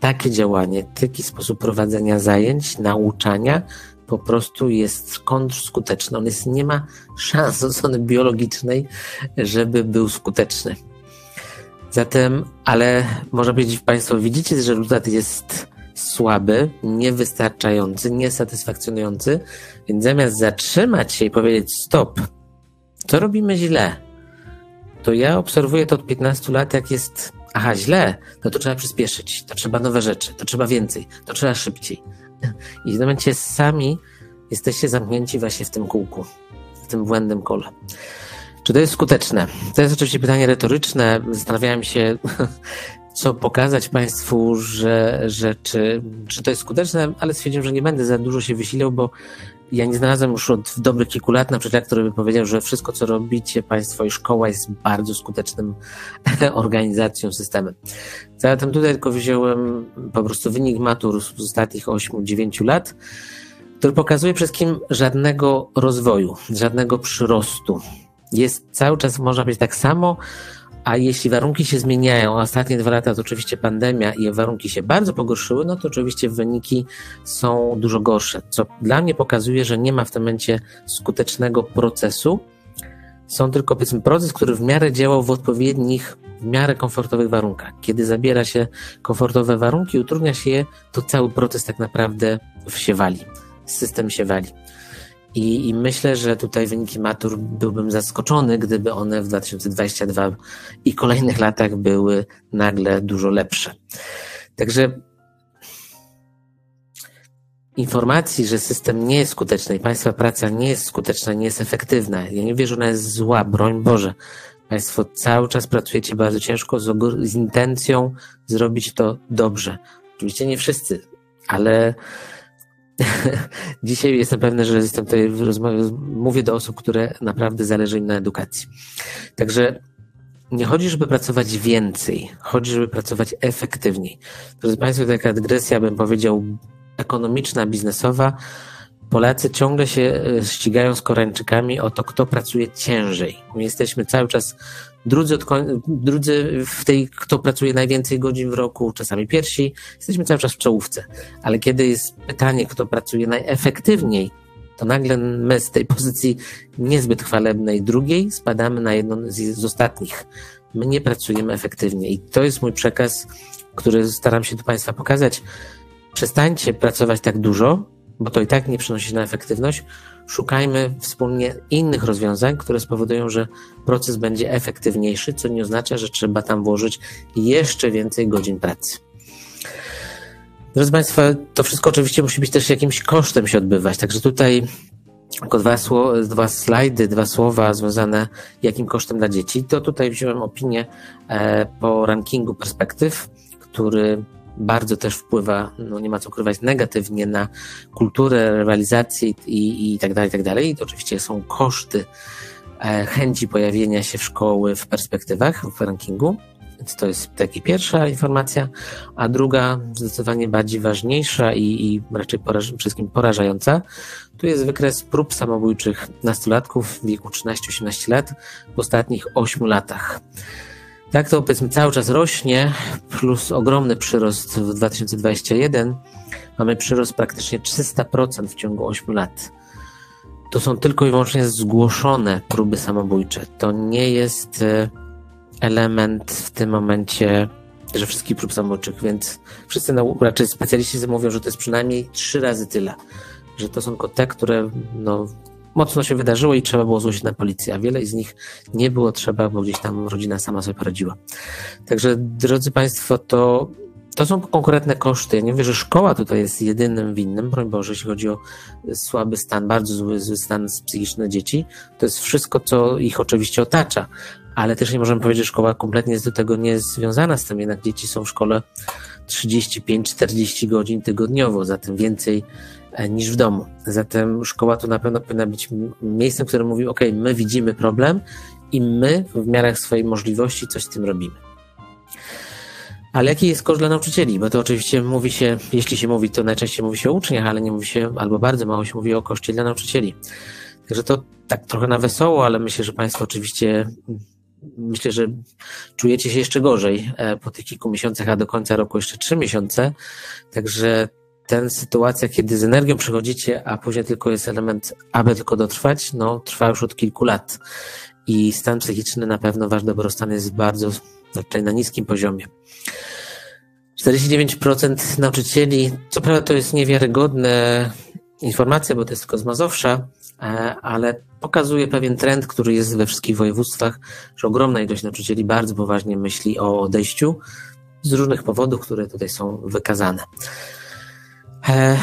Speaker 2: takie działanie, taki sposób prowadzenia zajęć, nauczania po prostu jest kontrskuteczny. On jest, nie ma szans od strony biologicznej, żeby był skuteczny. Zatem, ale można powiedzieć Państwo, widzicie, że rezultat jest słaby, niewystarczający, niesatysfakcjonujący, więc zamiast zatrzymać się i powiedzieć stop, co robimy źle, to ja obserwuję to od 15 lat, jak jest, aha, źle, no to trzeba przyspieszyć, to trzeba nowe rzeczy, to trzeba więcej, to trzeba szybciej. I w momencie sami jesteście zamknięci właśnie w tym kółku, w tym błędnym kole. Czy to jest skuteczne? To jest oczywiście pytanie retoryczne. Zastanawiałem się, co pokazać Państwu, że, że czy, czy to jest skuteczne, ale stwierdziłem, że nie będę za dużo się wysilał, bo ja nie znalazłem już od dobrych kilku lat na przykład, który by powiedział, że wszystko, co robicie Państwo i szkoła jest bardzo skutecznym *laughs* organizacją, systemem. Zatem tutaj tylko wziąłem po prostu wynik matur z ostatnich 8-9 lat, który pokazuje przede wszystkim żadnego rozwoju, żadnego przyrostu. Jest cały czas, można powiedzieć, tak samo, a jeśli warunki się zmieniają, ostatnie dwa lata to oczywiście pandemia i warunki się bardzo pogorszyły, no to oczywiście wyniki są dużo gorsze, co dla mnie pokazuje, że nie ma w tym momencie skutecznego procesu. Są tylko powiedzmy proces, który w miarę działał w odpowiednich, w miarę komfortowych warunkach. Kiedy zabiera się komfortowe warunki, utrudnia się je, to cały proces tak naprawdę się wali. System się wali. I, I, myślę, że tutaj wyniki matur byłbym zaskoczony, gdyby one w 2022 i kolejnych latach były nagle dużo lepsze. Także informacji, że system nie jest skuteczny i Państwa praca nie jest skuteczna, nie jest efektywna. Ja nie wierzę, że ona jest zła, broń Boże. Państwo cały czas pracujecie bardzo ciężko z, z intencją zrobić to dobrze. Oczywiście nie wszyscy, ale *laughs* Dzisiaj jestem pewny, że jestem tutaj w rozmowie, mówię do osób, które naprawdę zależy im na edukacji. Także nie chodzi, żeby pracować więcej, chodzi, żeby pracować efektywniej. Drodzy Państwo, taka dygresja, bym powiedział, ekonomiczna, biznesowa. Polacy ciągle się e, ścigają z Koreańczykami o to, kto pracuje ciężej. My jesteśmy cały czas drudzy, drudzy w tej, kto pracuje najwięcej godzin w roku, czasami pierwsi, jesteśmy cały czas w czołówce. Ale kiedy jest pytanie, kto pracuje najefektywniej, to nagle my z tej pozycji niezbyt chwalebnej drugiej spadamy na jedną z, z ostatnich. My nie pracujemy efektywnie i to jest mój przekaz, który staram się tu Państwa pokazać. Przestańcie pracować tak dużo, bo to i tak nie przynosi na efektywność, szukajmy wspólnie innych rozwiązań, które spowodują, że proces będzie efektywniejszy, co nie oznacza, że trzeba tam włożyć jeszcze więcej godzin pracy. Drodzy Państwo, to wszystko oczywiście musi być też jakimś kosztem się odbywać, także tutaj tylko dwa, dwa slajdy, dwa słowa związane jakim kosztem dla dzieci. To tutaj wziąłem opinię e, po rankingu perspektyw, który bardzo też wpływa, no nie ma co ukrywać, negatywnie na kulturę, rywalizację i, i tak dalej, i tak dalej. I to oczywiście są koszty e, chęci pojawienia się w szkoły w perspektywach, w rankingu. Więc to jest taka pierwsza informacja, a druga, zdecydowanie bardziej ważniejsza i, i raczej poraż, wszystkim porażająca, tu jest wykres prób samobójczych nastolatków w wieku 13-18 lat w ostatnich 8 latach. Tak to powiedzmy cały czas rośnie, plus ogromny przyrost w 2021. Mamy przyrost praktycznie 300% w ciągu 8 lat. To są tylko i wyłącznie zgłoszone próby samobójcze. To nie jest e, element w tym momencie, że wszystkich prób samobójczych, więc wszyscy, no, raczej specjaliści mówią, że to jest przynajmniej trzy razy tyle. Że to są tylko te, które no, mocno się wydarzyło i trzeba było zgłosić na policję, a wiele z nich nie było trzeba, bo gdzieś tam rodzina sama sobie poradziła. Także, drodzy Państwo, to, to są konkretne koszty. Ja nie mówię, że szkoła tutaj jest jedynym winnym, broń Boże, jeśli chodzi o słaby stan, bardzo zły, zły stan psychiczny dzieci. To jest wszystko, co ich oczywiście otacza, ale też nie możemy powiedzieć, że szkoła kompletnie jest do tego nie związana z tym, jednak dzieci są w szkole 35-40 godzin tygodniowo, zatem więcej niż w domu. Zatem szkoła to na pewno powinna być miejscem, które mówi, ok, my widzimy problem i my w miarach swojej możliwości coś z tym robimy. Ale jaki jest koszt dla nauczycieli? Bo to oczywiście mówi się, jeśli się mówi, to najczęściej mówi się o uczniach, ale nie mówi się, albo bardzo mało się mówi o koszcie dla nauczycieli. Także to tak trochę na wesoło, ale myślę, że Państwo oczywiście, myślę, że czujecie się jeszcze gorzej e, po tych kilku miesiącach, a do końca roku jeszcze trzy miesiące. Także ten sytuacja, kiedy z energią przychodzicie, a później tylko jest element, aby tylko dotrwać, no trwa już od kilku lat. I stan psychiczny na pewno wasz dobrostan jest bardzo, raczej na niskim poziomie. 49% nauczycieli, co prawda to jest niewiarygodne informacja, bo to jest tylko z Mazowsza, e, ale pokazuje pewien trend, który jest we wszystkich województwach, że ogromna ilość nauczycieli bardzo poważnie myśli o odejściu z różnych powodów, które tutaj są wykazane. E,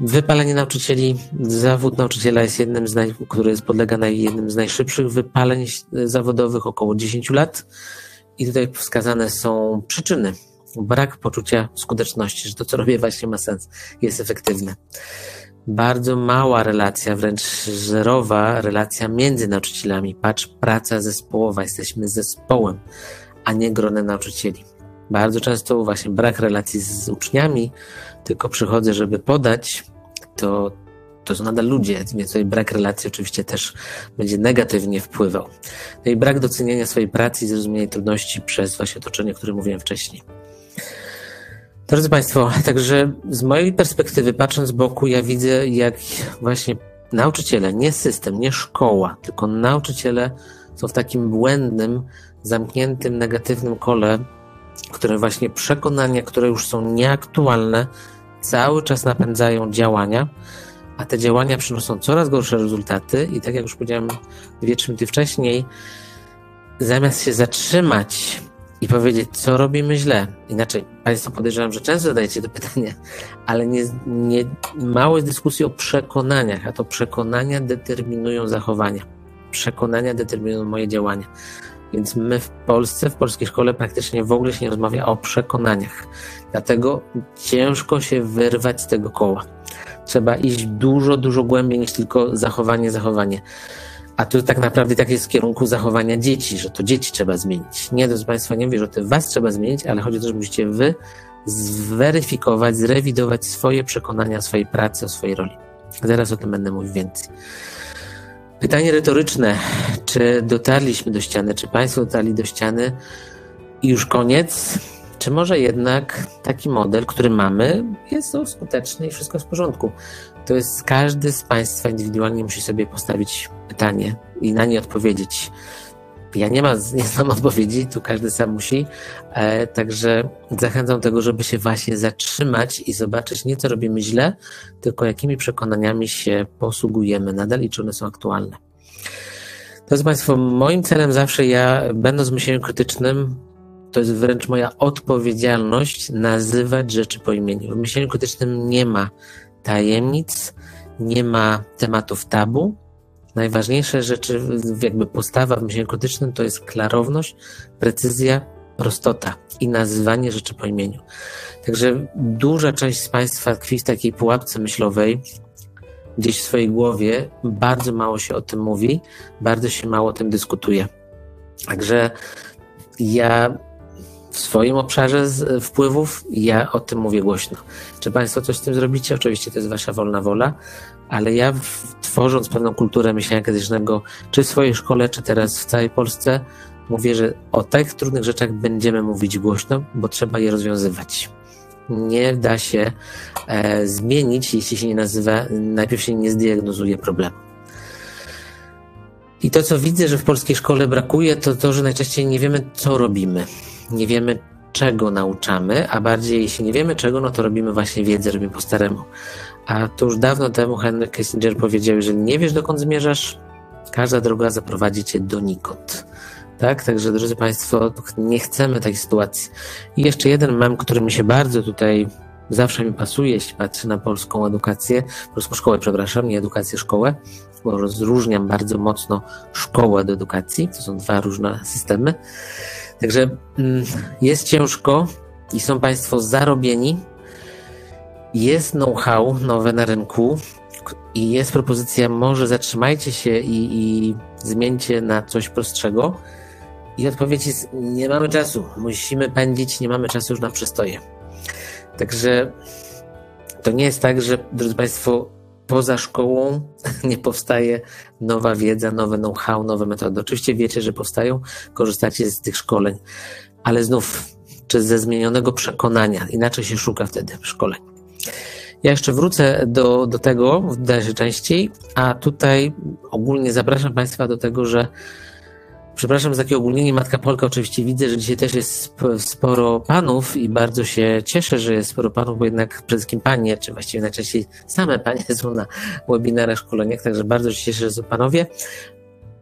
Speaker 2: wypalenie nauczycieli, zawód nauczyciela jest jednym z naj, który jest podlega jednym z najszybszych wypaleń zawodowych, około 10 lat. I tutaj wskazane są przyczyny. Brak poczucia skuteczności, że to, co robię, właśnie ma sens, jest efektywne. Bardzo mała relacja, wręcz zerowa relacja między nauczycielami. Patrz, praca zespołowa, jesteśmy zespołem, a nie gronem nauczycieli. Bardzo często właśnie brak relacji z uczniami, tylko przychodzę, żeby podać, to, to są nadal ludzie, więc brak relacji oczywiście też będzie negatywnie wpływał. No i brak docenienia swojej pracy i zrozumienia trudności przez właśnie otoczenie, o którym mówiłem wcześniej. Drodzy Państwo, także z mojej perspektywy, patrząc z boku, ja widzę, jak właśnie nauczyciele, nie system, nie szkoła, tylko nauczyciele są w takim błędnym, zamkniętym, negatywnym kole, które właśnie przekonania, które już są nieaktualne, cały czas napędzają działania, a te działania przynoszą coraz gorsze rezultaty i tak jak już powiedziałem dwie, trzy minuty wcześniej, zamiast się zatrzymać i powiedzieć, co robimy źle. Inaczej, Państwo podejrzewam, że często zadajecie to pytanie, ale nie, nie mało jest dyskusji o przekonaniach, a to przekonania determinują zachowania. Przekonania determinują moje działania. Więc my w Polsce, w polskiej szkole praktycznie w ogóle się nie rozmawia o przekonaniach. Dlatego ciężko się wyrwać z tego koła. Trzeba iść dużo, dużo głębiej niż tylko zachowanie, zachowanie. A tu tak naprawdę tak jest w kierunku zachowania dzieci, że to dzieci trzeba zmienić. Nie, drodzy Państwo, nie mówię, że to Was trzeba zmienić, ale chodzi o to, że musicie Wy zweryfikować, zrewidować swoje przekonania o swojej pracy, o swojej roli. Zaraz o tym będę mówił więcej. Pytanie retoryczne. Czy dotarliśmy do ściany? Czy Państwo dotarli do ściany i już koniec? Czy może jednak taki model, który mamy, jest skuteczny i wszystko w porządku? To jest każdy z Państwa indywidualnie musi sobie postawić pytanie i na nie odpowiedzieć. Ja nie, ma, nie znam odpowiedzi, tu każdy sam musi. E, także zachęcam do tego, żeby się właśnie zatrzymać i zobaczyć nie co robimy źle, tylko jakimi przekonaniami się posługujemy nadal i czy one są aktualne. Drodzy Państwo, moim celem zawsze ja, będąc myśleniem krytycznym, to jest wręcz moja odpowiedzialność nazywać rzeczy po imieniu. W myśleniu krytycznym nie ma tajemnic, nie ma tematów tabu. Najważniejsze rzeczy, jakby postawa w myśleniu krytycznym to jest klarowność, precyzja, prostota i nazywanie rzeczy po imieniu. Także duża część z Państwa tkwi w takiej pułapce myślowej, gdzieś w swojej głowie, bardzo mało się o tym mówi, bardzo się mało o tym dyskutuje. Także ja w swoim obszarze wpływów, ja o tym mówię głośno. Czy Państwo coś z tym zrobicie? Oczywiście to jest Wasza wolna wola, ale ja tworząc pewną kulturę myślenia krytycznego, czy w swojej szkole, czy teraz w całej Polsce, mówię, że o tak trudnych rzeczach będziemy mówić głośno, bo trzeba je rozwiązywać. Nie da się e, zmienić, jeśli się nie nazywa, najpierw się nie zdiagnozuje problemu. I to, co widzę, że w polskiej szkole brakuje, to to, że najczęściej nie wiemy, co robimy nie wiemy, czego nauczamy, a bardziej jeśli nie wiemy czego, no to robimy właśnie wiedzę, robimy po staremu. A to już dawno temu Henry Kissinger powiedział, że nie wiesz dokąd zmierzasz, każda droga zaprowadzi cię donikąd. Tak, także drodzy Państwo, nie chcemy takiej sytuacji. I jeszcze jeden mem, który mi się bardzo tutaj zawsze mi pasuje, jeśli patrzę na polską edukację, polską szkołę, przepraszam, nie edukację, szkołę, bo rozróżniam bardzo mocno szkołę do edukacji, to są dwa różne systemy. Także mm, jest ciężko i są Państwo zarobieni. Jest know-how nowe na rynku i jest propozycja, może zatrzymajcie się i, i zmieńcie na coś prostszego. I odpowiedź jest: nie mamy czasu, musimy pędzić, nie mamy czasu już na przestoje. Także to nie jest tak, że, drodzy Państwo, poza szkołą *laughs* nie powstaje nowa wiedza, nowe know-how, nowe metody. Oczywiście wiecie, że powstają, korzystacie z tych szkoleń, ale znów, czy ze zmienionego przekonania, inaczej się szuka wtedy szkoleń. Ja jeszcze wrócę do, do tego w dalszej części, a tutaj ogólnie zapraszam Państwa do tego, że Przepraszam za takie ogólnienie Matka Polka. Oczywiście widzę, że dzisiaj też jest sporo panów i bardzo się cieszę, że jest sporo panów, bo jednak przede wszystkim panie, czy właściwie najczęściej same panie są na webinarach, szkoleniach, także bardzo się cieszę, że są panowie.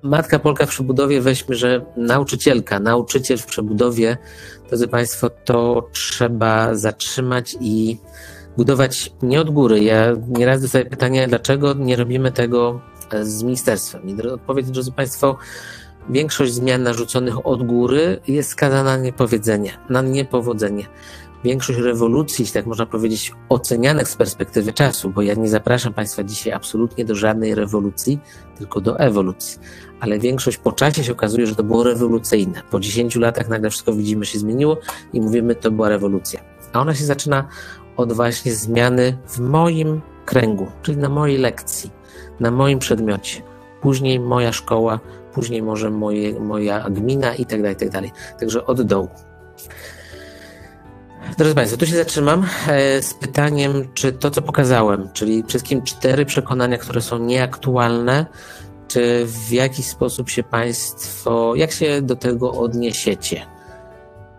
Speaker 2: Matka Polka w przebudowie, weźmy, że nauczycielka, nauczyciel w przebudowie, drodzy Państwo, to trzeba zatrzymać i budować nie od góry. Ja nieraz dostaję pytanie, dlaczego nie robimy tego z ministerstwem. I odpowiedź, drodzy Państwo, większość zmian narzuconych od góry jest skazana na niepowiedzenie, na niepowodzenie. Większość rewolucji, tak można powiedzieć, ocenianych z perspektywy czasu, bo ja nie zapraszam Państwa dzisiaj absolutnie do żadnej rewolucji, tylko do ewolucji. Ale większość po czasie się okazuje, że to było rewolucyjne. Po 10 latach nagle wszystko widzimy się zmieniło i mówimy, to była rewolucja. A ona się zaczyna od właśnie zmiany w moim kręgu, czyli na mojej lekcji, na moim przedmiocie. Później moja szkoła, później może moje, moja gmina i tak dalej, tak dalej. Także od dołu. Drodzy Państwo, tu się zatrzymam e, z pytaniem, czy to, co pokazałem, czyli wszystkim cztery przekonania, które są nieaktualne, czy w jaki sposób się Państwo, jak się do tego odniesiecie?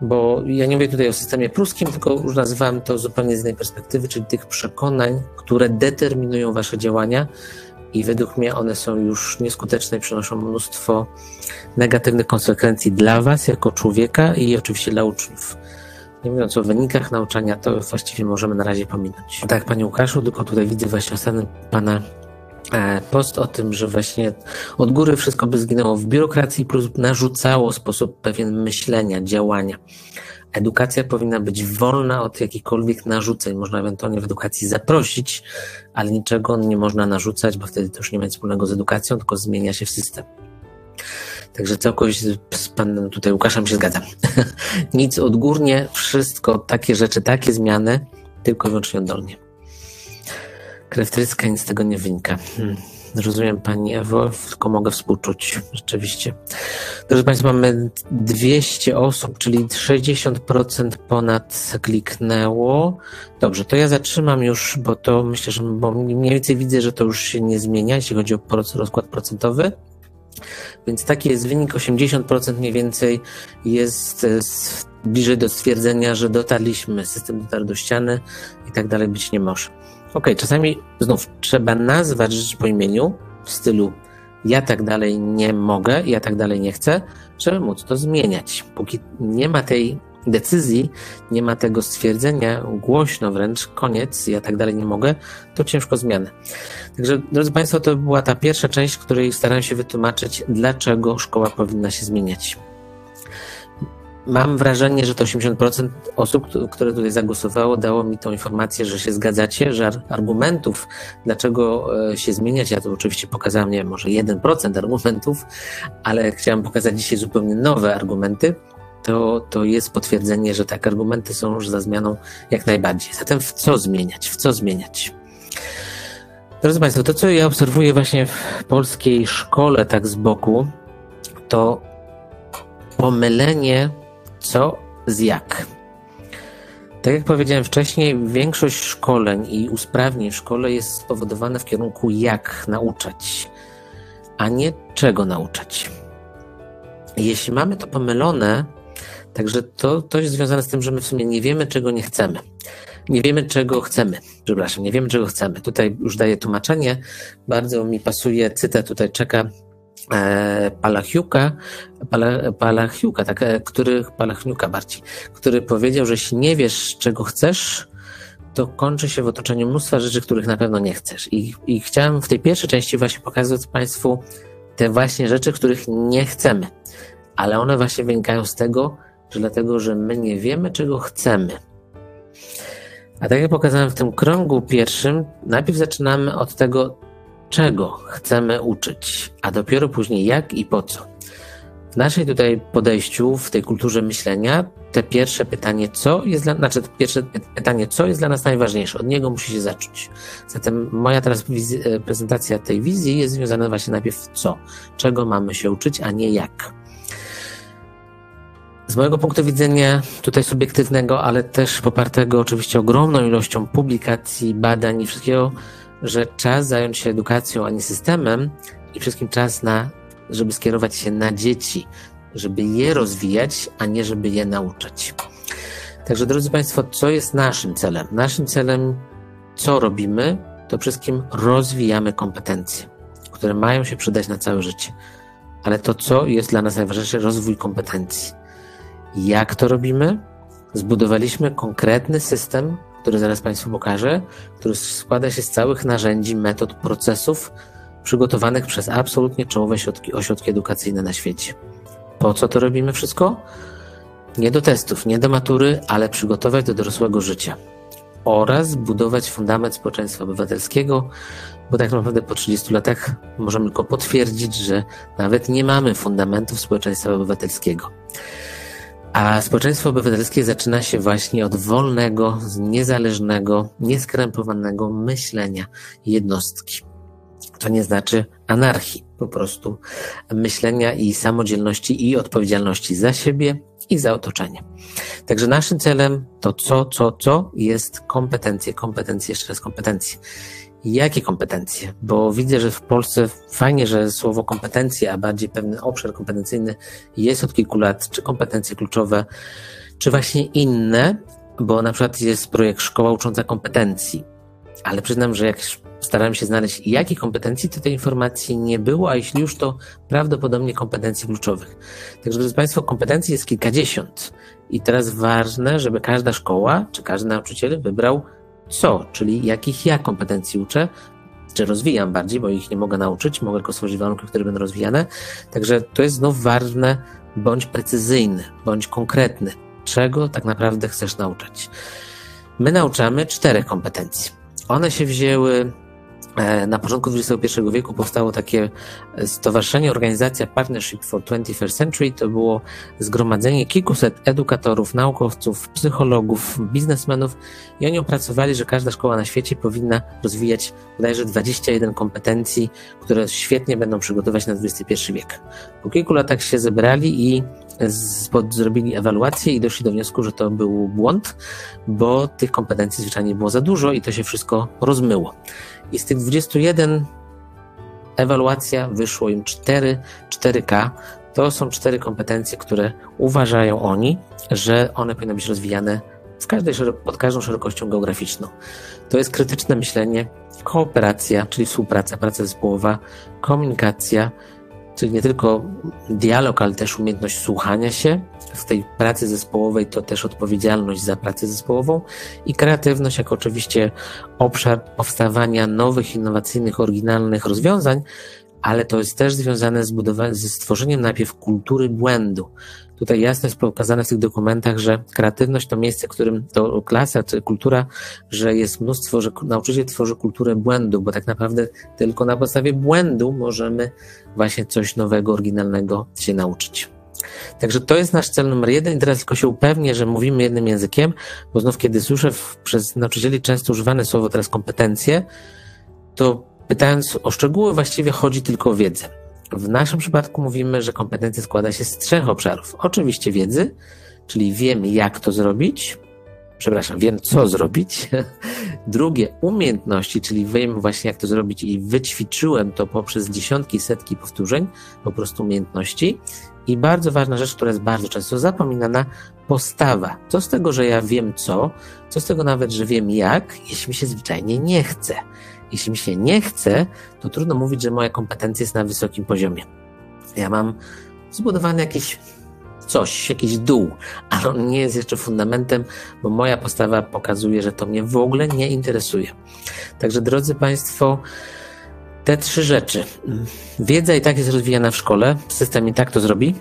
Speaker 2: Bo ja nie mówię tutaj o systemie pruskim, tylko już nazywam to zupełnie z innej perspektywy, czyli tych przekonań, które determinują Wasze działania i według mnie one są już nieskuteczne i przynoszą mnóstwo negatywnych konsekwencji dla Was jako człowieka i oczywiście dla uczniów. Nie mówiąc o wynikach nauczania, to właściwie możemy na razie pominąć. Tak, Panie Łukaszu, tylko tutaj widzę właśnie ostatni Pana post o tym, że właśnie od góry wszystko by zginęło w biurokracji plus narzucało sposób pewien myślenia, działania. Edukacja powinna być wolna od jakichkolwiek narzuceń. Można ewentualnie w edukacji zaprosić, ale niczego nie można narzucać, bo wtedy to już nie ma nic wspólnego z edukacją, tylko zmienia się w system. Także całkowicie z panem tutaj Łukaszem się zgadzam. *laughs* nic odgórnie, wszystko, takie rzeczy, takie zmiany, tylko i wyłącznie oddolnie. Tryska, nic z tego nie wynika. Hmm. Rozumiem Pani Ewo, tylko mogę współczuć, rzeczywiście. Drodzy Państwo, mamy 200 osób, czyli 60% ponad kliknęło. Dobrze, to ja zatrzymam już, bo to myślę, że bo mniej więcej widzę, że to już się nie zmienia, jeśli chodzi o rozkład procentowy. Więc taki jest wynik, 80% mniej więcej jest bliżej do stwierdzenia, że dotarliśmy, system dotarł do ściany i tak dalej być nie może. Ok, czasami znów trzeba nazwać rzecz po imieniu w stylu ja tak dalej nie mogę, ja tak dalej nie chcę, żeby móc to zmieniać. Póki nie ma tej decyzji, nie ma tego stwierdzenia głośno wręcz, koniec, ja tak dalej nie mogę, to ciężko zmiany. Także, drodzy Państwo, to była ta pierwsza część, w której starałem się wytłumaczyć, dlaczego szkoła powinna się zmieniać mam wrażenie, że to 80% osób, które tutaj zagłosowało, dało mi tą informację, że się zgadzacie, że argumentów, dlaczego e, się zmieniać, ja to oczywiście pokazałem, nie wiem, może 1% argumentów, ale chciałem pokazać dzisiaj zupełnie nowe argumenty, to, to jest potwierdzenie, że tak, argumenty są już za zmianą jak najbardziej. Zatem w co zmieniać? W co zmieniać? Drodzy Państwo, to co ja obserwuję właśnie w polskiej szkole tak z boku, to pomylenie co z jak. Tak jak powiedziałem wcześniej, większość szkoleń i usprawnień w szkole jest spowodowane w kierunku jak nauczać, a nie czego nauczać. Jeśli mamy to pomylone, także to, to jest związane z tym, że my w sumie nie wiemy, czego nie chcemy. Nie wiemy, czego chcemy. Przepraszam, nie wiemy, czego chcemy. Tutaj już daję tłumaczenie. Bardzo mi pasuje cytat, tutaj czeka Palachiuka, Pala, Palachiuka, tak, e, który, Palachniuka bardziej, który powiedział, że jeśli nie wiesz, czego chcesz, to kończy się w otoczeniu mnóstwa rzeczy, których na pewno nie chcesz. I, I chciałem w tej pierwszej części właśnie pokazać Państwu te właśnie rzeczy, których nie chcemy. Ale one właśnie wynikają z tego, że dlatego, że my nie wiemy, czego chcemy. A tak jak pokazałem w tym krągu pierwszym, najpierw zaczynamy od tego, czego chcemy uczyć, a dopiero później jak i po co. W naszej tutaj podejściu, w tej kulturze myślenia, te pierwsze pytanie, co jest dla, znaczy pierwsze pytanie, co jest dla nas najważniejsze, od niego musi się zacząć. Zatem moja teraz e, prezentacja tej wizji jest związana właśnie najpierw co, czego mamy się uczyć, a nie jak. Z mojego punktu widzenia, tutaj subiektywnego, ale też popartego oczywiście ogromną ilością publikacji, badań i wszystkiego, że czas zająć się edukacją, a nie systemem i wszystkim czas na, żeby skierować się na dzieci, żeby je rozwijać, a nie żeby je nauczać. Także drodzy Państwo, co jest naszym celem? Naszym celem, co robimy, to wszystkim rozwijamy kompetencje, które mają się przydać na całe życie. Ale to, co jest dla nas najważniejsze, rozwój kompetencji. Jak to robimy? Zbudowaliśmy konkretny system, który zaraz Państwu pokażę, który składa się z całych narzędzi, metod, procesów, przygotowanych przez absolutnie czołowe środki, ośrodki edukacyjne na świecie. Po co to robimy wszystko? Nie do testów, nie do matury, ale przygotować do dorosłego życia oraz budować fundament społeczeństwa obywatelskiego, bo tak naprawdę po 30 latach możemy tylko potwierdzić, że nawet nie mamy fundamentów społeczeństwa obywatelskiego. A społeczeństwo obywatelskie zaczyna się właśnie od wolnego, niezależnego, nieskrępowanego myślenia jednostki. To nie znaczy anarchii, po prostu myślenia i samodzielności i odpowiedzialności za siebie i za otoczenie. Także naszym celem to co, co, co jest kompetencje, kompetencje, jeszcze raz kompetencje. Jakie kompetencje? Bo widzę, że w Polsce fajnie, że słowo kompetencje, a bardziej pewien obszar kompetencyjny jest od kilku lat, czy kompetencje kluczowe, czy właśnie inne, bo na przykład jest projekt Szkoła Ucząca Kompetencji, ale przyznam, że jak starałem się znaleźć, jakie kompetencji, to tej informacji nie było, a jeśli już, to prawdopodobnie kompetencji kluczowych. Także, drodzy Państwo, kompetencji jest kilkadziesiąt. I teraz ważne, żeby każda szkoła, czy każdy nauczyciel wybrał co, czyli jakich ja kompetencji uczę, czy rozwijam bardziej, bo ich nie mogę nauczyć, mogę tylko stworzyć warunki, które będą rozwijane. Także to jest znów ważne, bądź precyzyjny, bądź konkretny, czego tak naprawdę chcesz nauczać. My nauczamy czterech kompetencji. One się wzięły na początku XXI wieku powstało takie stowarzyszenie, organizacja Partnership for 21st Century. To było zgromadzenie kilkuset edukatorów, naukowców, psychologów, biznesmenów i oni opracowali, że każda szkoła na świecie powinna rozwijać bodajże 21 kompetencji, które świetnie będą przygotować na XXI wiek. Po kilku latach się zebrali i zrobili ewaluację i doszli do wniosku, że to był błąd, bo tych kompetencji zwyczajnie było za dużo i to się wszystko rozmyło. I z tych 21 ewaluacja wyszło im 4, 4K. To są cztery kompetencje, które uważają oni, że one powinny być rozwijane w każdej, pod każdą szerokością geograficzną. To jest krytyczne myślenie, kooperacja, czyli współpraca, praca zespołowa, komunikacja, czyli nie tylko dialog, ale też umiejętność słuchania się. W tej pracy zespołowej to też odpowiedzialność za pracę zespołową i kreatywność, jako oczywiście obszar powstawania nowych, innowacyjnych, oryginalnych rozwiązań, ale to jest też związane z budowaniem, ze stworzeniem najpierw kultury błędu. Tutaj jasno jest pokazane w tych dokumentach, że kreatywność to miejsce, w którym to klasa czy kultura, że jest mnóstwo, że nauczyciel tworzy kulturę błędu, bo tak naprawdę tylko na podstawie błędu możemy właśnie coś nowego, oryginalnego się nauczyć. Także to jest nasz cel numer jeden i teraz tylko się upewnię, że mówimy jednym językiem, bo znów kiedy słyszę przez nauczycieli często używane słowo teraz kompetencje, to pytając o szczegóły właściwie chodzi tylko o wiedzę. W naszym przypadku mówimy, że kompetencja składa się z trzech obszarów. Oczywiście wiedzy, czyli wiem jak to zrobić, przepraszam, wiem co zrobić. *laughs* Drugie, umiejętności, czyli wiem właśnie jak to zrobić i wyćwiczyłem to poprzez dziesiątki, setki powtórzeń, po prostu umiejętności. I bardzo ważna rzecz, która jest bardzo często zapominana, postawa. Co z tego, że ja wiem co, co z tego nawet, że wiem jak, jeśli mi się zwyczajnie nie chce. Jeśli mi się nie chce, to trudno mówić, że moja kompetencja jest na wysokim poziomie. Ja mam zbudowany jakiś coś, jakiś dół, ale on nie jest jeszcze fundamentem, bo moja postawa pokazuje, że to mnie w ogóle nie interesuje. Także drodzy Państwo, te trzy rzeczy. Wiedza i tak jest rozwijana w szkole, system i tak to zrobi,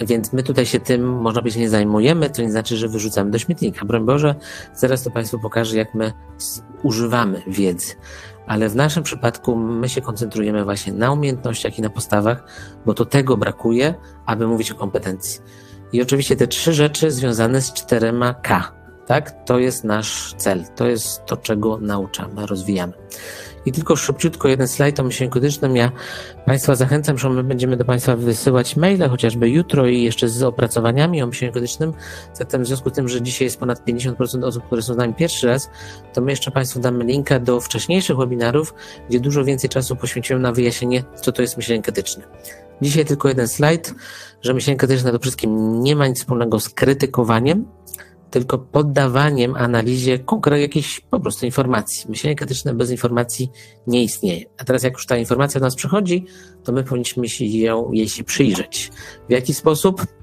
Speaker 2: więc my tutaj się tym, można powiedzieć, nie zajmujemy, to nie znaczy, że wyrzucamy do śmietnika. Broń Boże, zaraz to Państwu pokażę, jak my używamy wiedzy. Ale w naszym przypadku my się koncentrujemy właśnie na umiejętnościach i na postawach, bo to tego brakuje, aby mówić o kompetencji. I oczywiście te trzy rzeczy związane z czterema K. Tak? To jest nasz cel. To jest to, czego nauczamy, rozwijamy. I tylko szybciutko jeden slajd o myśleniu krytycznym. Ja Państwa zachęcam, że my będziemy do Państwa wysyłać maile, chociażby jutro i jeszcze z opracowaniami o myśleniu krytycznym. Zatem w związku z tym, że dzisiaj jest ponad 50% osób, które są z nami pierwszy raz, to my jeszcze Państwu damy linka do wcześniejszych webinarów, gdzie dużo więcej czasu poświęciłem na wyjaśnienie, co to jest myślenie krytyczne. Dzisiaj tylko jeden slajd, że myślenie krytyczne to wszystkim nie ma nic wspólnego z krytykowaniem, tylko poddawaniem analizie konkretnych jakichś po prostu informacji. Myślenie krytyczne bez informacji nie istnieje. A teraz jak już ta informacja do nas przychodzi, to my powinniśmy się ją, jej się przyjrzeć. W jaki sposób?